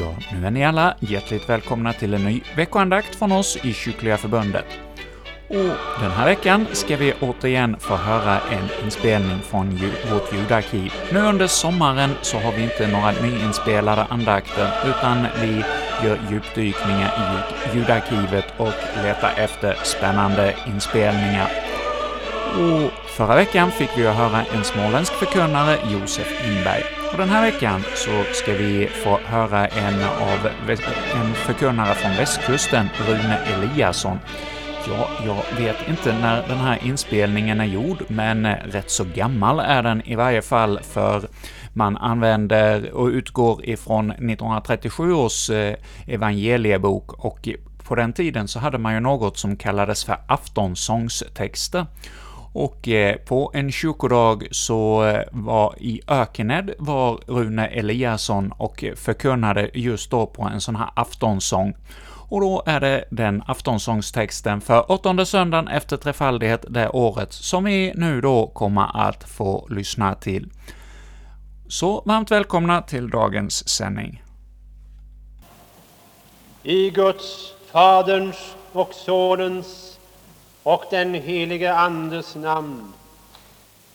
Ja, nu är ni alla hjärtligt välkomna till en ny veckoandakt från oss i Kyrkliga Förbundet. Och den här veckan ska vi återigen få höra en inspelning från vårt ljudarkiv. Nu under sommaren så har vi inte några nyinspelade andakter, utan vi gör djupdykningar i ljudarkivet och letar efter spännande inspelningar. Och förra veckan fick vi höra en småländsk förkunnare, Josef Inberg. Och den här veckan så ska vi få höra en av en förkunnare från västkusten, Rune Eliasson. Ja, jag vet inte när den här inspelningen är gjord, men rätt så gammal är den i varje fall, för man använder och utgår ifrån 1937 års eh, evangeliebok, och på den tiden så hade man ju något som kallades för aftonsångstexter. Och eh, på en kyrkodag så eh, var i Ökened var Rune Eliasson och förkunnade just då på en sån här aftonsång. Och då är det den aftonsångstexten för åttonde söndagen efter trefaldighet det året som vi nu då kommer att få lyssna till. Så varmt välkomna till dagens sändning. I Guds, Faderns och Sonens och den helige Andes namn.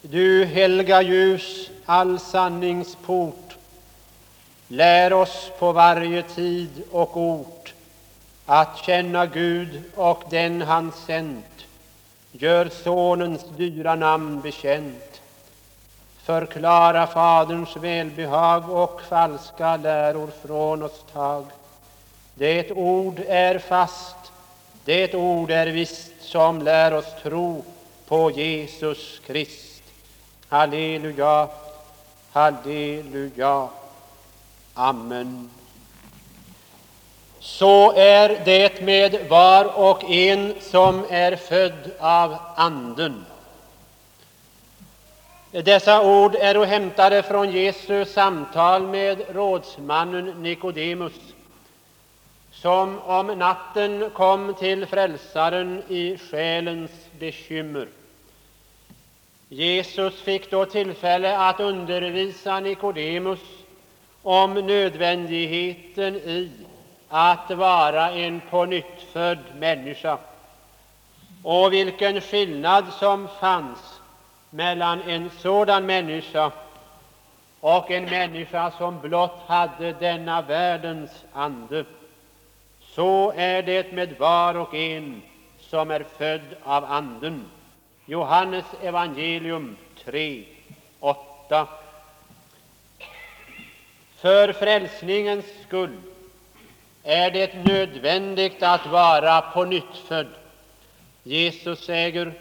Du helga ljus, all sanningsport, lär oss på varje tid och ort att känna Gud och den han sänt, gör Sonens dyra namn bekänt. Förklara Faderns välbehag och falska läror från oss tag. Det ord är fast, det ord är visst som lär oss tro på Jesus Krist. Halleluja, halleluja. Amen. Så är det med var och en som är född av Anden. Dessa ord är hämtade från Jesu samtal med rådsmannen Nikodemus, som om natten kom till Frälsaren i själens bekymmer. Jesus fick då tillfälle att undervisa Nikodemus om nödvändigheten i att vara en pånyttfödd människa och vilken skillnad som fanns mellan en sådan människa och en människa som blott hade denna världens ande. Så är det med var och en som är född av Anden. Johannes evangelium 3, 8. För frälsningens skull är det nödvändigt att vara pånyttfödd. Jesus säger,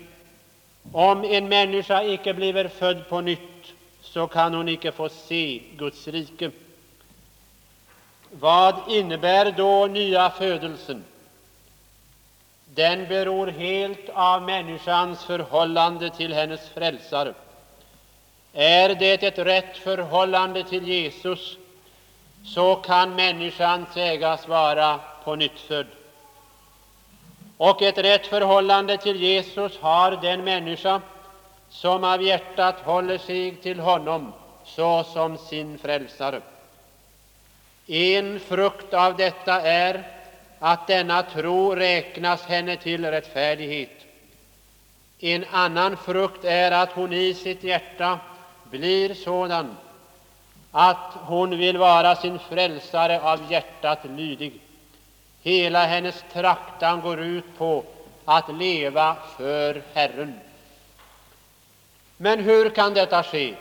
om en människa icke bliver född på nytt, så kan hon icke få se Guds rike. Vad innebär då nya födelsen? Den beror helt av människans förhållande till hennes frälsare. Är det ett rätt förhållande till Jesus, så kan människan sägas vara pånyttfödd. Och ett rätt förhållande till Jesus har den människa som av hjärtat håller sig till honom såsom sin frälsare. En frukt av detta är att denna tro räknas henne till rättfärdighet. En annan frukt är att hon i sitt hjärta blir sådan att hon vill vara sin frälsare av hjärtat lydig. Hela hennes traktan går ut på att leva för Herren. Men hur kan detta ske?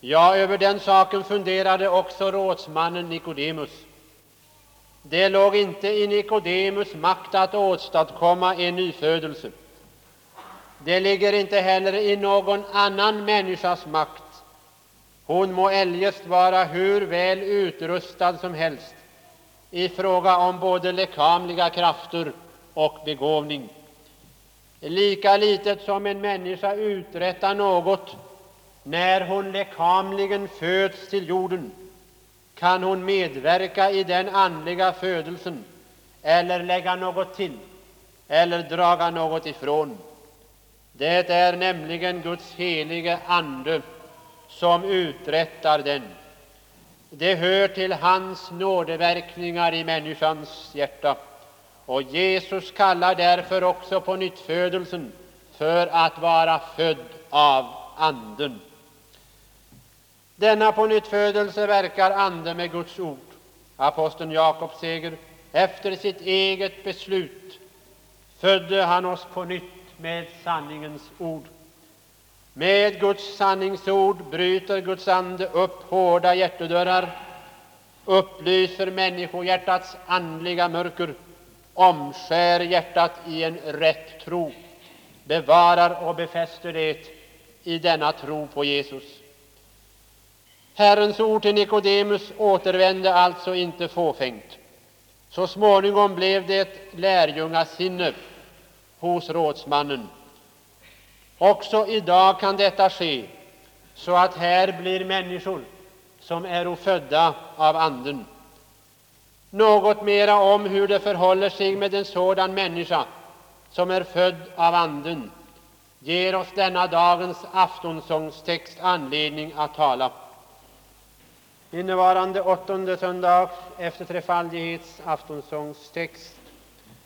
Ja, över den saken funderade också rådsmannen Nikodemus. Det låg inte i Nikodemus makt att åstadkomma en nyfödelse. Det ligger inte heller i någon annan människas makt. Hon må eljest vara hur väl utrustad som helst i fråga om både lekamliga krafter och begåvning. Lika litet som en människa uträttar något när hon lekamligen föds till jorden kan hon medverka i den andliga födelsen eller lägga något till eller draga något ifrån. Det är nämligen Guds helige Ande som uträttar den. Det hör till hans nådeverkningar i människans hjärta. Och Jesus kallar därför också pånyttfödelsen för att vara född av Anden. Denna pånyttfödelse verkar Ande med Guds ord. Aposteln Jakob säger, efter sitt eget beslut födde han oss på nytt med sanningens ord. Med Guds sanningsord bryter Guds ande upp hårda hjärtedörrar, upplyser människohjärtats andliga mörker, omskär hjärtat i en rätt tro, bevarar och befäster det i denna tro på Jesus. Herrens ord till Nikodemus återvände alltså inte fåfängt. Så småningom blev det ett lärjungasinne hos rådsmannen. Också i dag kan detta ske, så att här blir människor som är födda av Anden. Något mera om hur det förhåller sig med en sådan människa som är född av Anden ger oss denna dagens aftonsångstext anledning att tala. Innevarande åttonde söndag efter trefaldighets aftonsångstext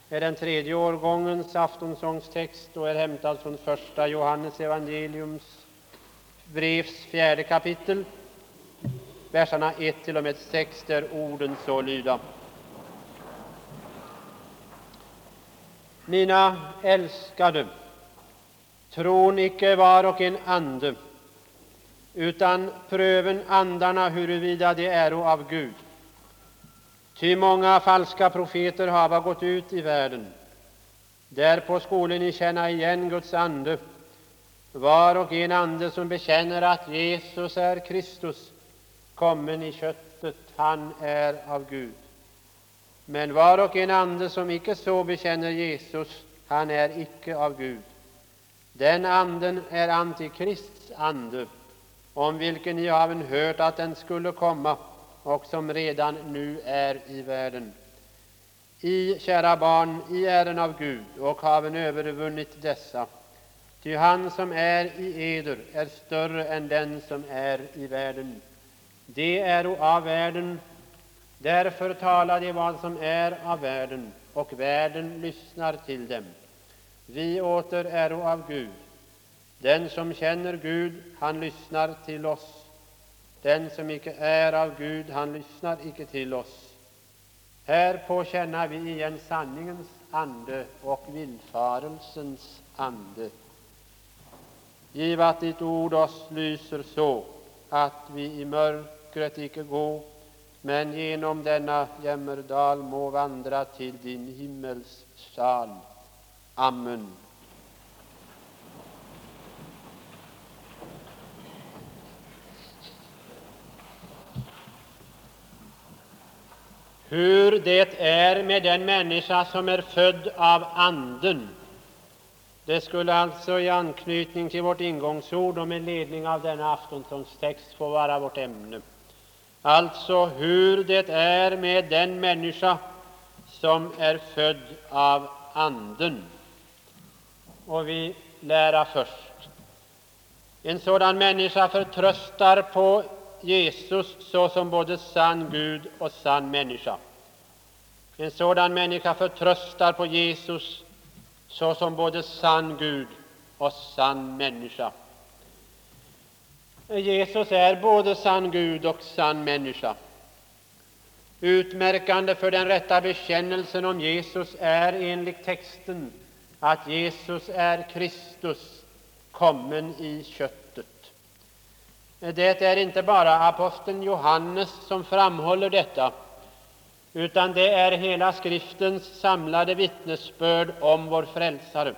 är den tredje årgångens aftonsångstext och är hämtad från första Johannes evangeliums brevs fjärde kapitel, verserna 1 till och med 6, där orden så lyda. Mina älskade, tron icke var och en ande, utan pröven andarna huruvida de äro av Gud. Ty många falska profeter hava gått ut i världen. Därpå skolen ni känna igen Guds ande, var och en ande som bekänner att Jesus är Kristus, kommen i köttet, han är av Gud. Men var och en ande som icke så bekänner Jesus, han är icke av Gud. Den anden är Antikrists ande, om vilken ni haven hört att den skulle komma och som redan nu är i världen. I, kära barn, I ären av Gud och haven övervunnit dessa. Ty han som är i eder är större än den som är i världen. De är av världen, därför talar de vad som är av världen, och världen lyssnar till dem. Vi åter äro av Gud. Den som känner Gud, han lyssnar till oss. Den som icke är av Gud, han lyssnar icke till oss. Härpå känna vi igen sanningens ande och villfarelsens ande. Giv att ditt ord oss lyser så att vi i mörkret icke gå, men genom denna jämmerdal må vandra till din himmels sal. Amen. Hur det är med den människa som är född av Anden. Det skulle alltså i anknytning till vårt ingångsord och med ledning av denna aftonsångstext få vara vårt ämne. Alltså hur det är med den människa som är född av Anden. Och vi lära först. En sådan människa förtröstar på Jesus såsom både sann Gud och sann människa. En sådan människa förtröstar på Jesus såsom både sann Gud och sann människa. Jesus är både sann Gud och sann människa. Utmärkande för den rätta bekännelsen om Jesus är enligt texten att Jesus är Kristus, kommen i kött. Det är inte bara aposteln Johannes som framhåller detta, utan det är hela Skriftens samlade vittnesbörd om vår Frälsare.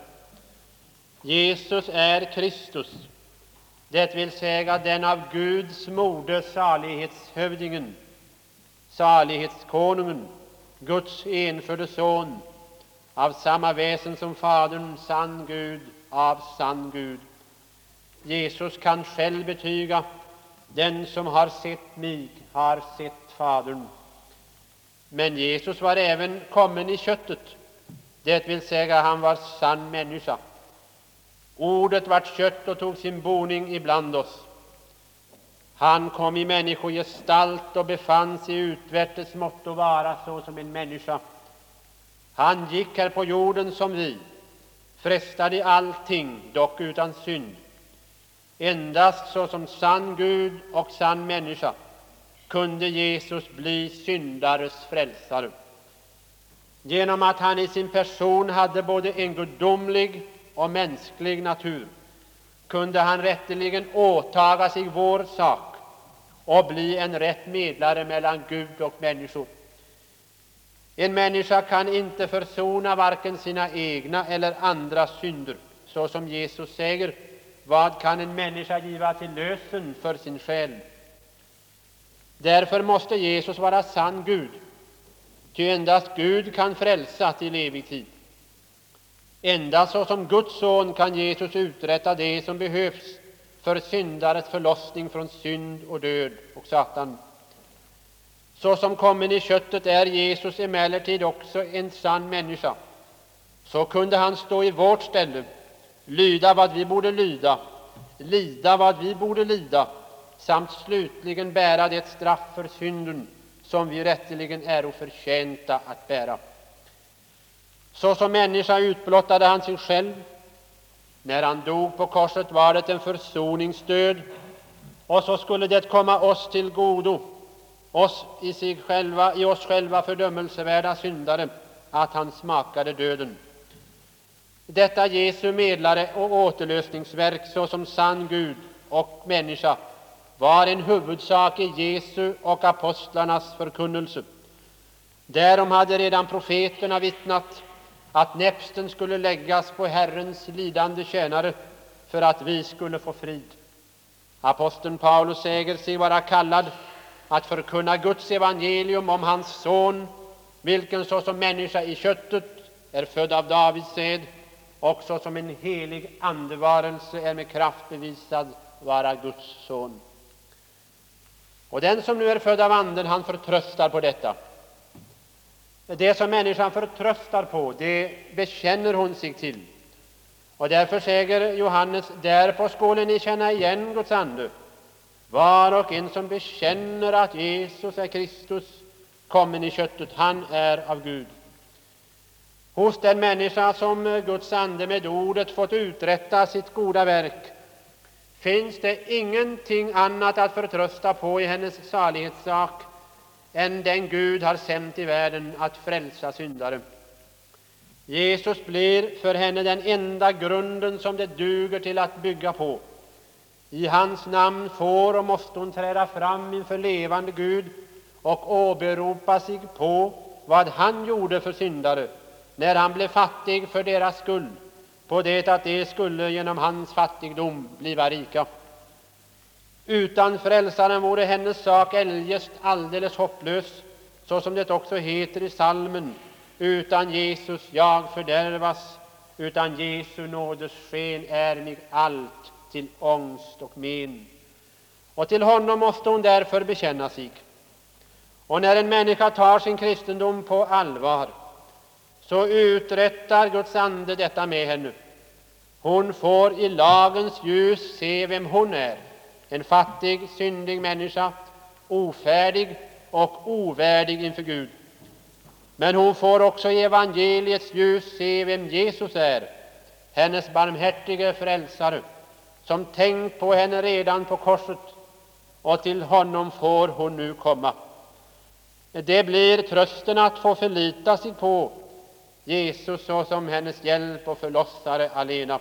Jesus är Kristus, det vill säga den av Guds moder salighetshövdingen, salighetskonungen, Guds enfödde Son, av samma väsen som Fadern, sann Gud av sann Gud. Jesus kan själv betyga den som har sett mig har sett Fadern. Men Jesus var även kommen i köttet, det vill säga han var sann människa. Ordet vart kött och tog sin boning ibland oss. Han kom i människogestalt och befann sig utvärtes måtto vara såsom en människa. Han gick här på jorden som vi, frestad i allting, dock utan synd. Endast såsom sann Gud och sann människa kunde Jesus bli syndares frälsare. Genom att han i sin person hade både en gudomlig och mänsklig natur kunde han rätteligen åtaga sig vår sak och bli en rätt medlare mellan Gud och människor. En människa kan inte försona varken sina egna eller andras synder, så som Jesus säger, vad kan en människa giva till lösen för sin själ? Därför måste Jesus vara sann Gud, ty endast Gud kan frälsa till evig tid. Endast såsom Guds son kan Jesus uträtta det som behövs för syndares förlossning från synd och död och Satan. Såsom kommen i köttet är Jesus emellertid också en sann människa. Så kunde han stå i vårt ställe, lyda vad vi borde lyda, lida vad vi borde lida samt slutligen bära det straff för synden som vi rätteligen är förtjänta att bära. Såsom människa utblottade han sig själv. När han dog på korset var det en försoningsdöd, och så skulle det komma oss till godo, oss i, sig själva, i oss själva fördömelsevärda syndare, att han smakade döden. Detta Jesu medlare och återlösningsverk såsom sann Gud och människa var en huvudsak i Jesu och apostlarnas förkunnelse. Därom hade redan profeterna vittnat att näpsten skulle läggas på Herrens lidande tjänare för att vi skulle få frid. Aposteln Paulus säger sig vara kallad att förkunna Guds evangelium om hans son, vilken såsom människa i köttet är född av Davids säd och såsom en helig andevarelse är med kraft bevisad vara Guds son. Och den som nu är född av Anden, han förtröstar på detta. Det som människan förtröstar på, det bekänner hon sig till. Och därför säger Johannes, därpå skulle ni känna igen Guds ande. Var och en som bekänner att Jesus är Kristus, kommen i köttet, han är av Gud. Hos den människa som eh, Guds ande med ordet fått uträtta sitt goda verk finns det ingenting annat att förtrösta på i hennes salighetssak än den Gud har sänt i världen att frälsa syndare. Jesus blir för henne den enda grunden som det duger till att bygga på. I hans namn får och måste hon träda fram inför levande Gud och åberopa sig på vad han gjorde för syndare när han blev fattig för deras skull, på det att de skulle genom hans fattigdom bliva rika. Utan frälsaren vore hennes sak eljest alldeles hopplös, så som det också heter i salmen utan Jesus jag fördärvas, utan Jesu nådes sken är mig allt till ångest och men. Och till honom måste hon därför bekänna sig. Och när en människa tar sin kristendom på allvar, så uträttar Guds ande detta med henne. Hon får i lagens ljus se vem hon är en fattig, syndig människa, ofärdig och ovärdig inför Gud. Men hon får också i evangeliets ljus se vem Jesus är, hennes barmhärtige frälsare, som tänkt på henne redan på korset, och till honom får hon nu komma. Det blir trösten att få förlita sig på Jesus såsom hennes hjälp och förlossare alena.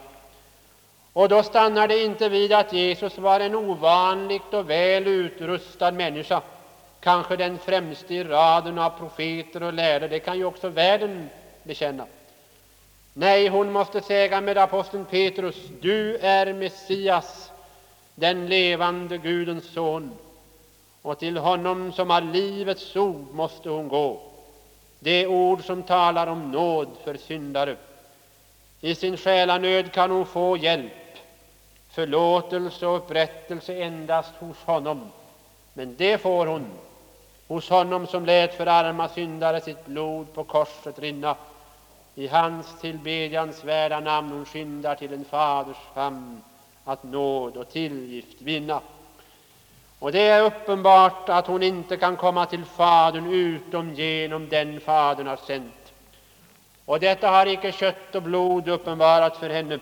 Och då stannar det inte vid att Jesus var en ovanligt och väl utrustad människa, kanske den främste i raden av profeter och lärde, det kan ju också världen bekänna. Nej, hon måste säga med aposteln Petrus, du är Messias, den levande Gudens son, och till honom som har livets ord måste hon gå, det ord som talar om nåd för syndare. I sin själanöd kan hon få hjälp, förlåtelse och upprättelse endast hos honom. Men det får hon hos honom som lät för arma syndare sitt blod på korset rinna. I hans tillbedjansvärda namn hon skyndar till en faders famn att nåd och tillgift vinna. Och det är uppenbart att hon inte kan komma till Fadern utom genom den Fadern har sänt. Och detta har icke kött och blod uppenbarat för henne,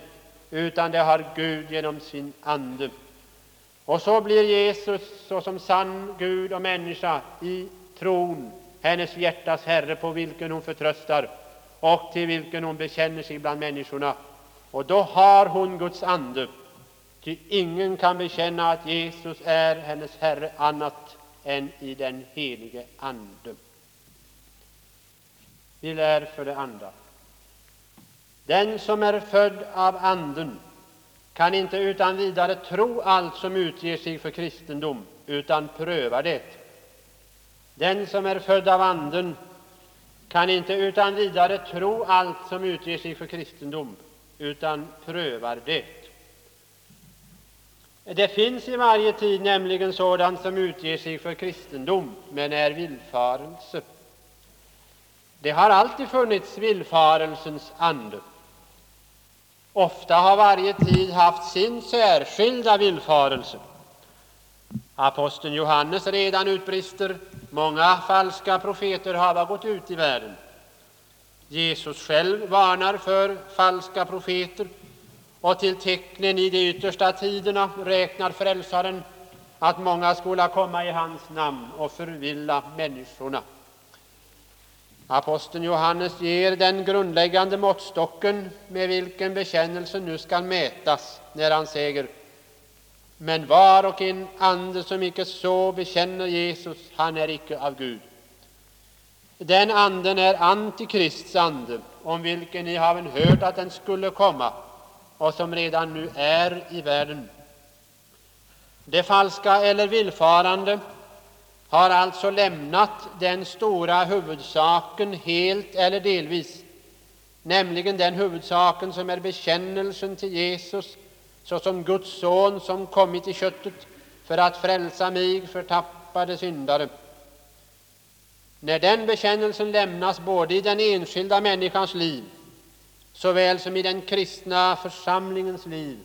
utan det har Gud genom sin Ande. Och så blir Jesus såsom sann Gud och människa i tron hennes hjärtas Herre på vilken hon förtröstar och till vilken hon bekänner sig bland människorna. Och då har hon Guds ande, ty ingen kan bekänna att Jesus är hennes Herre annat än i den helige Ande. Vi lär för det andra. Den som är född av Anden kan inte utan vidare tro allt som utger sig för kristendom, utan prövar det. Den som är född av Anden kan inte utan vidare tro allt som utger sig för kristendom, utan prövar det. Det finns i varje tid nämligen sådant som utger sig för kristendom, men är villfarelse. Det har alltid funnits villfarelsens ande. Ofta har varje tid haft sin särskilda villfarelse. Aposteln Johannes redan utbrister många falska profeter hava gått ut i världen. Jesus själv varnar för falska profeter och till tecknen i de yttersta tiderna räknar frälsaren att många skola komma i hans namn och förvilla människorna. Aposteln Johannes ger den grundläggande måttstocken med vilken bekännelsen nu skall mätas när han säger men var och en ande som icke så bekänner Jesus, han är icke av Gud. Den anden är Antikrists ande, om vilken ni har hört att den skulle komma och som redan nu är i världen. Det falska eller villfarande har alltså lämnat den stora huvudsaken helt eller delvis, nämligen den huvudsaken som är bekännelsen till Jesus såsom Guds son som kommit i köttet för att frälsa mig förtappade syndare. När den bekännelsen lämnas både i den enskilda människans liv såväl som i den kristna församlingens liv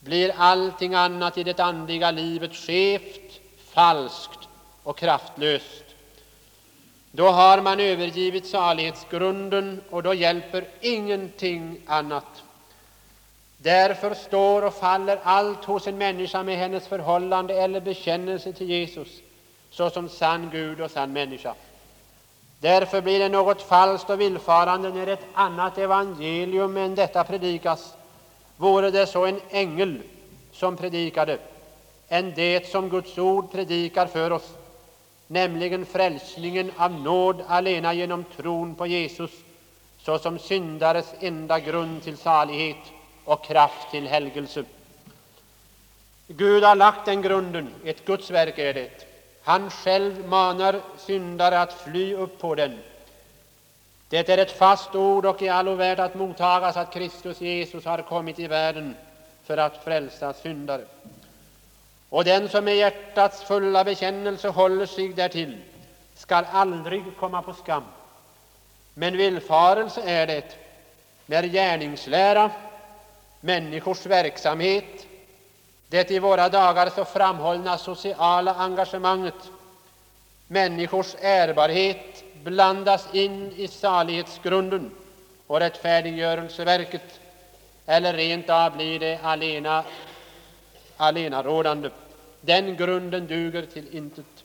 blir allting annat i det andliga livet skevt, falskt och kraftlöst. Då har man övergivit salighetsgrunden och då hjälper ingenting annat. Därför står och faller allt hos en människa med hennes förhållande eller bekännelse till Jesus såsom sann Gud och sann människa. Därför blir det något falskt och villfarande när ett annat evangelium än detta predikas. Vore det så en ängel som predikade, än det som Guds ord predikar för oss, nämligen frälsningen av nåd alena genom tron på Jesus såsom syndares enda grund till salighet och kraft till helgelse. Gud har lagt den grunden, ett Guds verk är det. Han själv manar syndare att fly upp på den. Det är ett fast ord och i allo värt att mottagas att Kristus Jesus har kommit i världen för att frälsa syndare. Och den som med hjärtats fulla bekännelse håller sig därtill skall aldrig komma på skam. Men villfarelse är det när gärningslära människors verksamhet, det i våra dagar så framhållna sociala engagemanget, människors ärbarhet blandas in i salighetsgrunden och rättfärdiggörelseverket, eller rent av blir det alena, allenarådande. Den grunden duger till intet.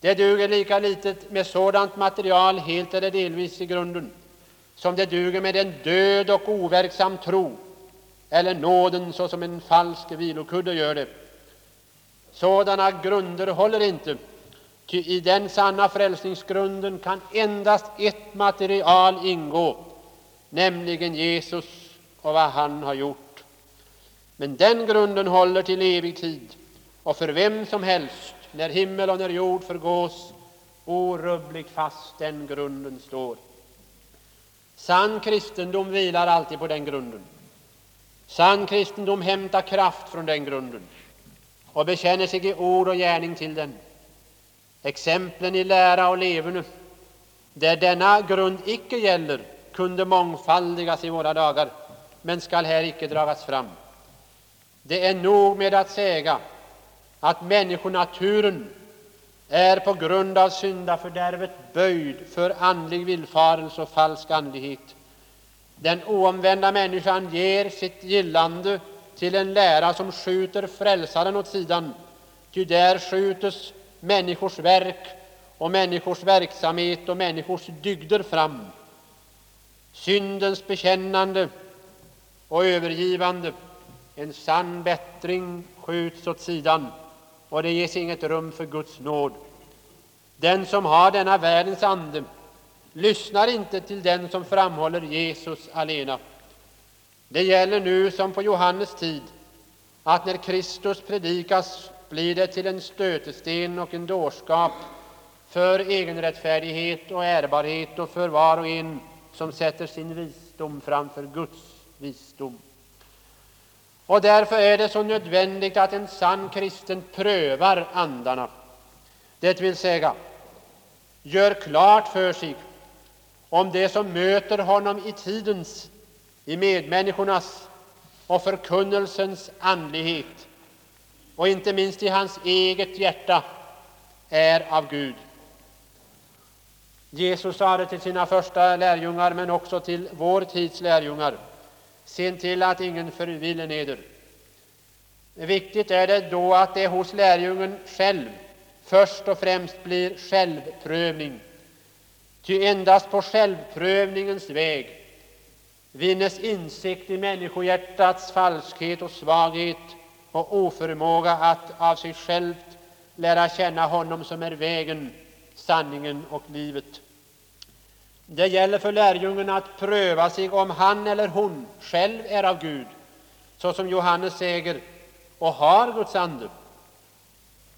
Det duger lika litet med sådant material helt eller delvis i grunden som det duger med en död och overksam tro eller nåden såsom en falsk vilokudde gör det. Sådana grunder håller inte, ty i den sanna frälsningsgrunden kan endast ett material ingå, nämligen Jesus och vad han har gjort. Men den grunden håller till evig tid, och för vem som helst, när himmel och när jord förgås, orubbligt fast den grunden står. Sann kristendom vilar alltid på den grunden. Sann kristendom hämtar kraft från den grunden och bekänner sig i ord och gärning till den. Exemplen i lära och leverne, där denna grund icke gäller, kunde mångfaldigas i våra dagar, men skall här icke dragas fram. Det är nog med att säga att människonaturen är på grund av syndafördärvet böjd för andlig villfarelse och falsk andlighet. Den oomvända människan ger sitt gillande till en lära som skjuter frälsaren åt sidan, ty där skjutes människors verk och människors verksamhet och människors dygder fram. Syndens bekännande och övergivande, en sann bättring skjuts åt sidan och det ges inget rum för Guds nåd. Den som har denna världens ande lyssnar inte till den som framhåller Jesus alena. Det gäller nu som på Johannes tid att när Kristus predikas blir det till en stötesten och en dårskap för egenrättfärdighet och ärbarhet och för var och en som sätter sin visdom framför Guds visdom. Och därför är det så nödvändigt att en sann kristen prövar andarna, det vill säga gör klart för sig om det som möter honom i tidens, i medmänniskornas och förkunnelsens andlighet och inte minst i hans eget hjärta är av Gud. Jesus sade till sina första lärjungar, men också till vår tids lärjungar, se till att ingen förvillen eder. Viktigt är det då att det hos lärjungen själv först och främst blir självprövning. Ty endast på självprövningens väg vinnes insikt i människohjärtats falskhet och svaghet och oförmåga att av sig självt lära känna honom som är vägen, sanningen och livet. Det gäller för lärjungen att pröva sig om han eller hon själv är av Gud, såsom Johannes säger, och har Guds ande.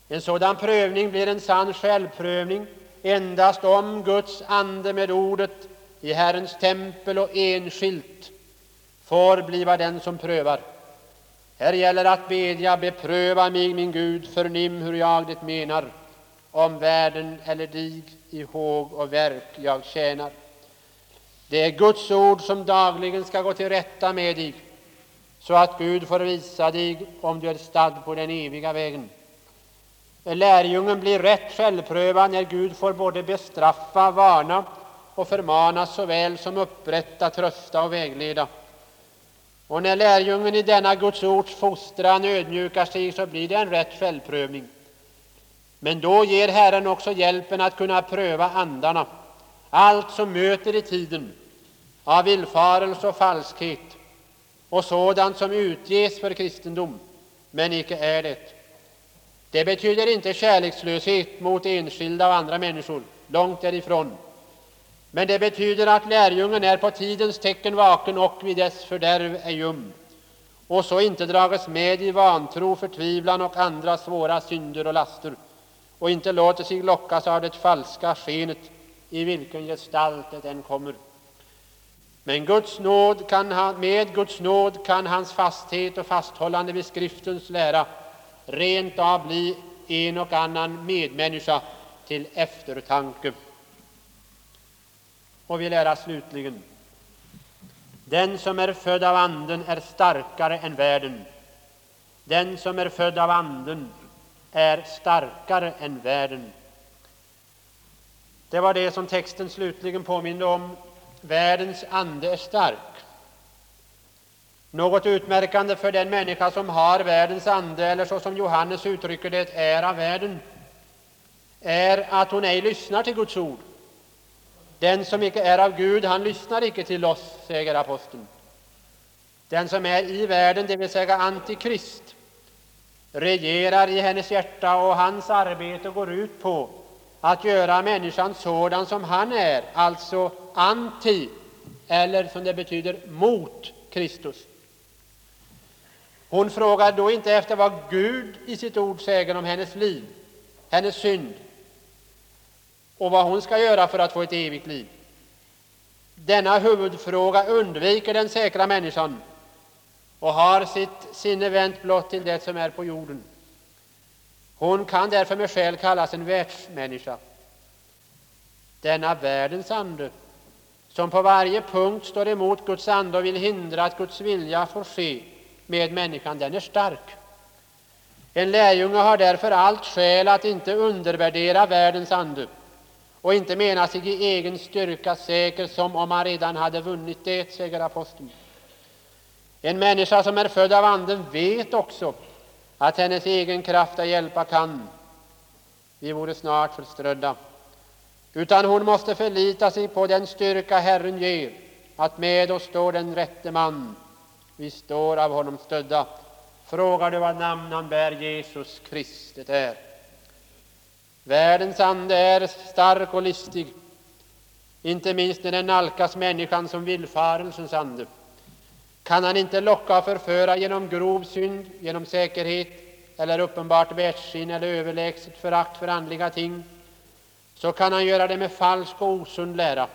En sådan prövning blir en sann självprövning endast om Guds ande med ordet i Herrens tempel och enskilt får bliva den som prövar. Här gäller att bedja, bepröva mig, min Gud, förnim hur jag det menar, om världen eller dig i håg och verk jag tjänar. Det är Guds ord som dagligen ska gå till rätta med dig, så att Gud får visa dig om du är stadd på den eviga vägen. Lärjungen blir rätt självprövad när Gud får både bestraffa, varna och förmana såväl som upprätta, trösta och vägleda. Och när lärjungen i denna Guds ords fostran ödmjukar sig så blir det en rätt självprövning. Men då ger Herren också hjälpen att kunna pröva andarna, allt som möter i tiden av villfarelse och falskhet och sådant som utges för kristendom men icke är det. Det betyder inte kärlekslöshet mot enskilda och andra människor, långt därifrån. Men det betyder att lärjungen är på tidens tecken vaken och vid dess fördärv är ljum och så inte drages med i vantro, förtvivlan och andra svåra synder och laster och inte låter sig lockas av det falska skenet i vilken gestalt det än kommer. Men Guds nåd kan han, med Guds nåd kan hans fasthet och fasthållande vid Skriftens lära rent av bli en och annan medmänniska till eftertanke. Och vi lära slutligen. Den som är född av Anden är starkare än världen. Den som är född av Anden är starkare än världen. Det var det som texten slutligen påminde om. Världens ande är stark. Något utmärkande för den människa som har världens ande, eller så som Johannes uttrycker det, är av världen, är att hon ej lyssnar till Guds ord. Den som icke är av Gud, han lyssnar icke till oss, säger aposteln. Den som är i världen, det vill säga antikrist, regerar i hennes hjärta och hans arbete går ut på att göra människan sådan som han är, alltså anti, eller som det betyder mot Kristus. Hon frågar då inte efter vad Gud i sitt ord säger om hennes liv, hennes synd och vad hon ska göra för att få ett evigt liv. Denna huvudfråga undviker den säkra människan och har sitt sinne vänt blott till det som är på jorden. Hon kan därför med skäl kallas en världsmänniska. Denna världens ande, som på varje punkt står emot Guds ande och vill hindra att Guds vilja får ske med människan, den är stark. En lärjunge har därför allt skäl att inte undervärdera världens ande och inte mena sig i egen styrka säker som om han redan hade vunnit det, säger aposteln. En människa som är född av Anden vet också att hennes egen kraft att hjälpa kan. Vi vore snart förströdda. Utan hon måste förlita sig på den styrka Herren ger, att med oss står den rätte man. Vi står av honom stödda. Frågar du vad namn han bär, Jesus Kristet är. Världens ande är stark och listig, inte minst när den nalkas människan som villfarelsens ande. Kan han inte locka och förföra genom grov synd, genom säkerhet eller uppenbart världssinne eller överlägset förakt för andliga ting, så kan han göra det med falsk och osund lära.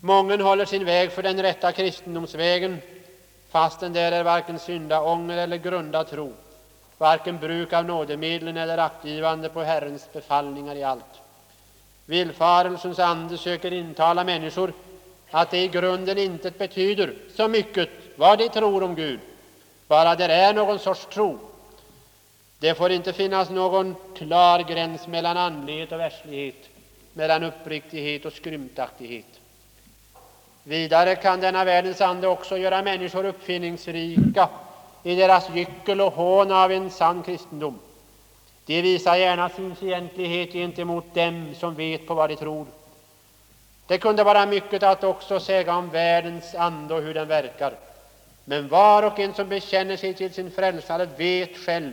Mången håller sin väg för den rätta kristendomsvägen, fastän där är varken syndaånger eller grundad tro, varken bruk av nådemedlen eller aktgivande på Herrens befallningar i allt. Villfarelsens ande söker intala människor att det i grunden inte betyder så mycket vad de tror om Gud, bara det är någon sorts tro. Det får inte finnas någon klar gräns mellan andlighet och världslighet, mellan uppriktighet och skrymtaktighet. Vidare kan denna världens ande också göra människor uppfinningsrika i deras gyckel och hån av en sann kristendom. De visar gärna sin fientlighet gentemot dem som vet på vad de tror. Det kunde vara mycket att också säga om världens ande och hur den verkar. Men var och en som bekänner sig till sin frälsare vet själv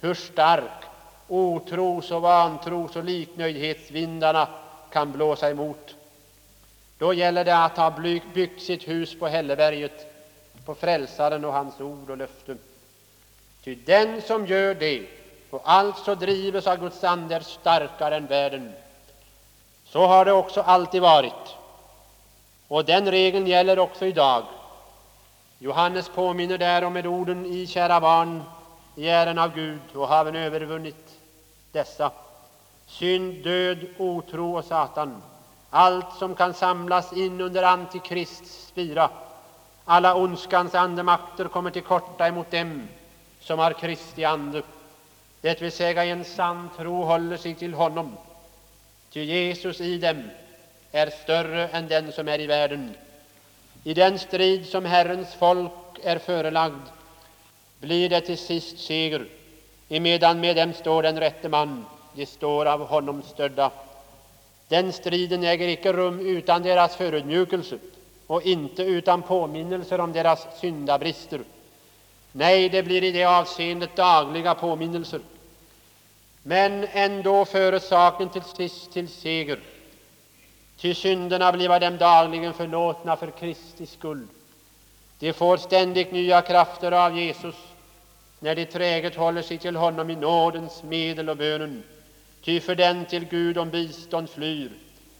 hur stark otros och vantros och liknöjdhetsvindarna kan blåsa emot. Då gäller det att ha byggt sitt hus på hälleberget, på frälsaren och hans ord och löften. Ty den som gör det och alltså drives av Guds ande är starkare än världen. Så har det också alltid varit. Och den regeln gäller också i dag. Johannes påminner därom med orden i kära barn, i äran av Gud och haven övervunnit dessa. Synd, död, otro och Satan, allt som kan samlas in under Antikrists spira, alla ondskans andemakter kommer till korta emot dem som har Kristi ande, det vill säga i en sann tro håller sig till honom Ty Jesus i dem är större än den som är i världen. I den strid som Herrens folk är förelagd blir det till sist seger, emedan med dem står den rätte man, de står av honom stödda. Den striden äger icke rum utan deras förödmjukelse och inte utan påminnelser om deras syndabrister. Nej, det blir i det avseendet dagliga påminnelser men ändå före saken till sist till seger. Ty synderna bliva dem dagligen förlåtna för Kristi skull. De får ständigt nya krafter av Jesus när de träget håller sig till honom i nådens medel och bönen. Ty för den till Gud om bistånd flyr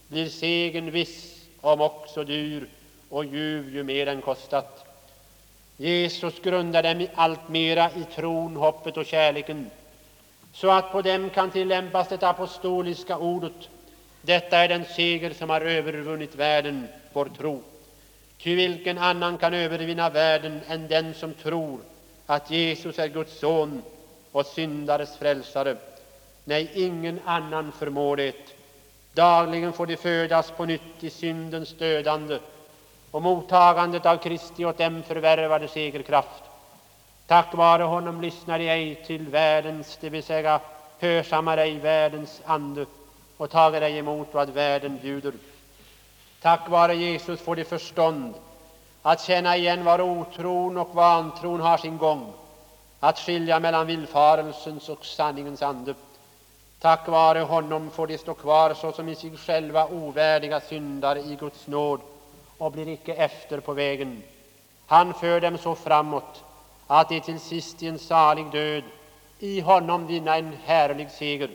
blir segern viss, om också dyr och ljuv ju mer den kostat. Jesus grundar dem alltmera i tron, hoppet och kärleken så att på dem kan tillämpas det apostoliska ordet. Detta är den seger som har övervunnit världen, vår tro. Ty vilken annan kan övervinna världen än den som tror att Jesus är Guds son och syndares frälsare? Nej, ingen annan förmår det. Dagligen får de födas på nytt i syndens dödande och mottagandet av Kristi åt dem förvärvade segerkraft. Tack vare honom lyssnar de ej till världens, det vill säga hörsammar ej världens ande och tager ej emot vad världen bjuder. Tack vare Jesus får de förstånd att känna igen var otron och vantron har sin gång, att skilja mellan villfarelsens och sanningens ande. Tack vare honom får de stå kvar såsom i sig själva ovärdiga syndare i Guds nåd och blir icke efter på vägen. Han för dem så framåt att de till sist i en salig död i honom vinna en härlig seger,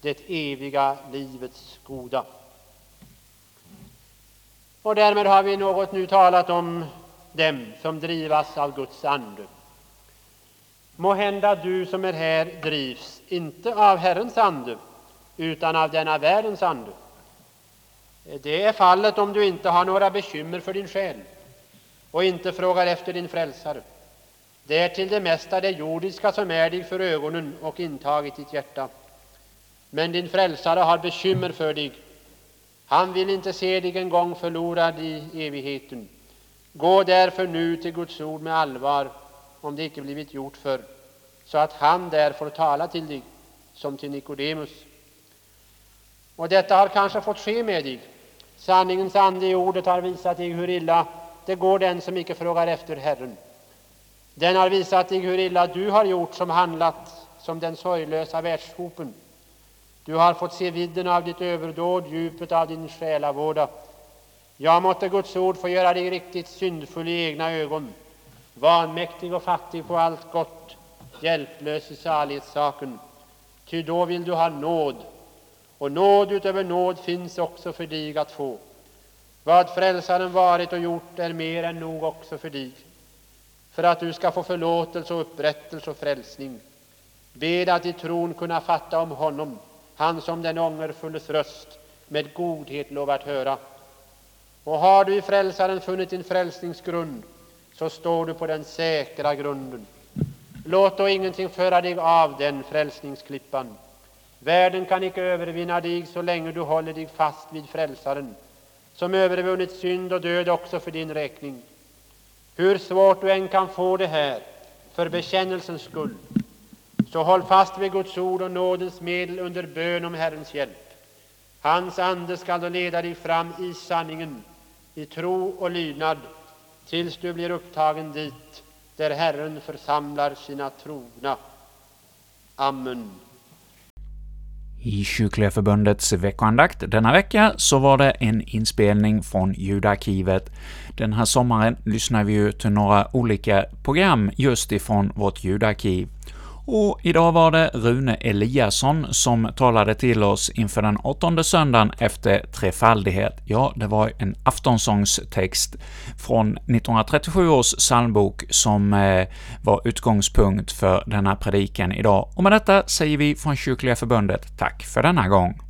det eviga livets goda. Och därmed har vi något nu talat om dem som drivas av Guds ande. Må hända du som är här drivs inte av Herrens ande utan av denna världens ande. Det är fallet om du inte har några bekymmer för din själ och inte frågar efter din frälsare. Det är till det mesta det jordiska som är dig för ögonen och intagit ditt hjärta. Men din frälsare har bekymmer för dig. Han vill inte se dig en gång förlorad i evigheten. Gå därför nu till Guds ord med allvar, om det icke blivit gjort förr, så att han där får tala till dig som till Nikodemus. Och detta har kanske fått ske med dig. Sanningens ande i ordet har visat dig hur illa det går den som icke frågar efter Herren. Den har visat dig hur illa du har gjort som handlat som den sorglösa världshopen. Du har fått se vidden av ditt överdåd, djupet av din själavåda. Ja, måtte Guds ord få göra dig riktigt syndfull i egna ögon, vanmäktig och fattig på allt gott, hjälplös i salighetssaken. Ty då vill du ha nåd, och nåd utöver nåd finns också för dig att få. Vad frälsaren varit och gjort är mer än nog också för dig, för att du ska få förlåtelse och upprättelse och frälsning. Bed att i tron kunna fatta om honom, han som den ångerfulles röst med godhet lovat höra. Och har du i frälsaren funnit din frälsningsgrund, så står du på den säkra grunden. Låt då ingenting föra dig av den frälsningsklippan. Världen kan icke övervinna dig så länge du håller dig fast vid frälsaren, som övervunnit synd och död också för din räkning. Hur svårt du än kan få det här, för bekännelsens skull, så håll fast vid Guds ord och nådens medel under bön om Herrens hjälp. Hans ande skall då leda dig fram i sanningen, i tro och lydnad, tills du blir upptagen dit där Herren församlar sina trogna. Amen. I Kyrkliga Förbundets veckoandakt denna vecka så var det en inspelning från ljudarkivet. Den här sommaren lyssnar vi ju till några olika program just ifrån vårt ljudarkiv. Och idag var det Rune Eliasson som talade till oss inför den åttonde söndagen efter trefaldighet. Ja, det var en aftonsångstext från 1937 års psalmbok som eh, var utgångspunkt för denna predikan idag. Och med detta säger vi från Kyrkliga Förbundet tack för denna gång.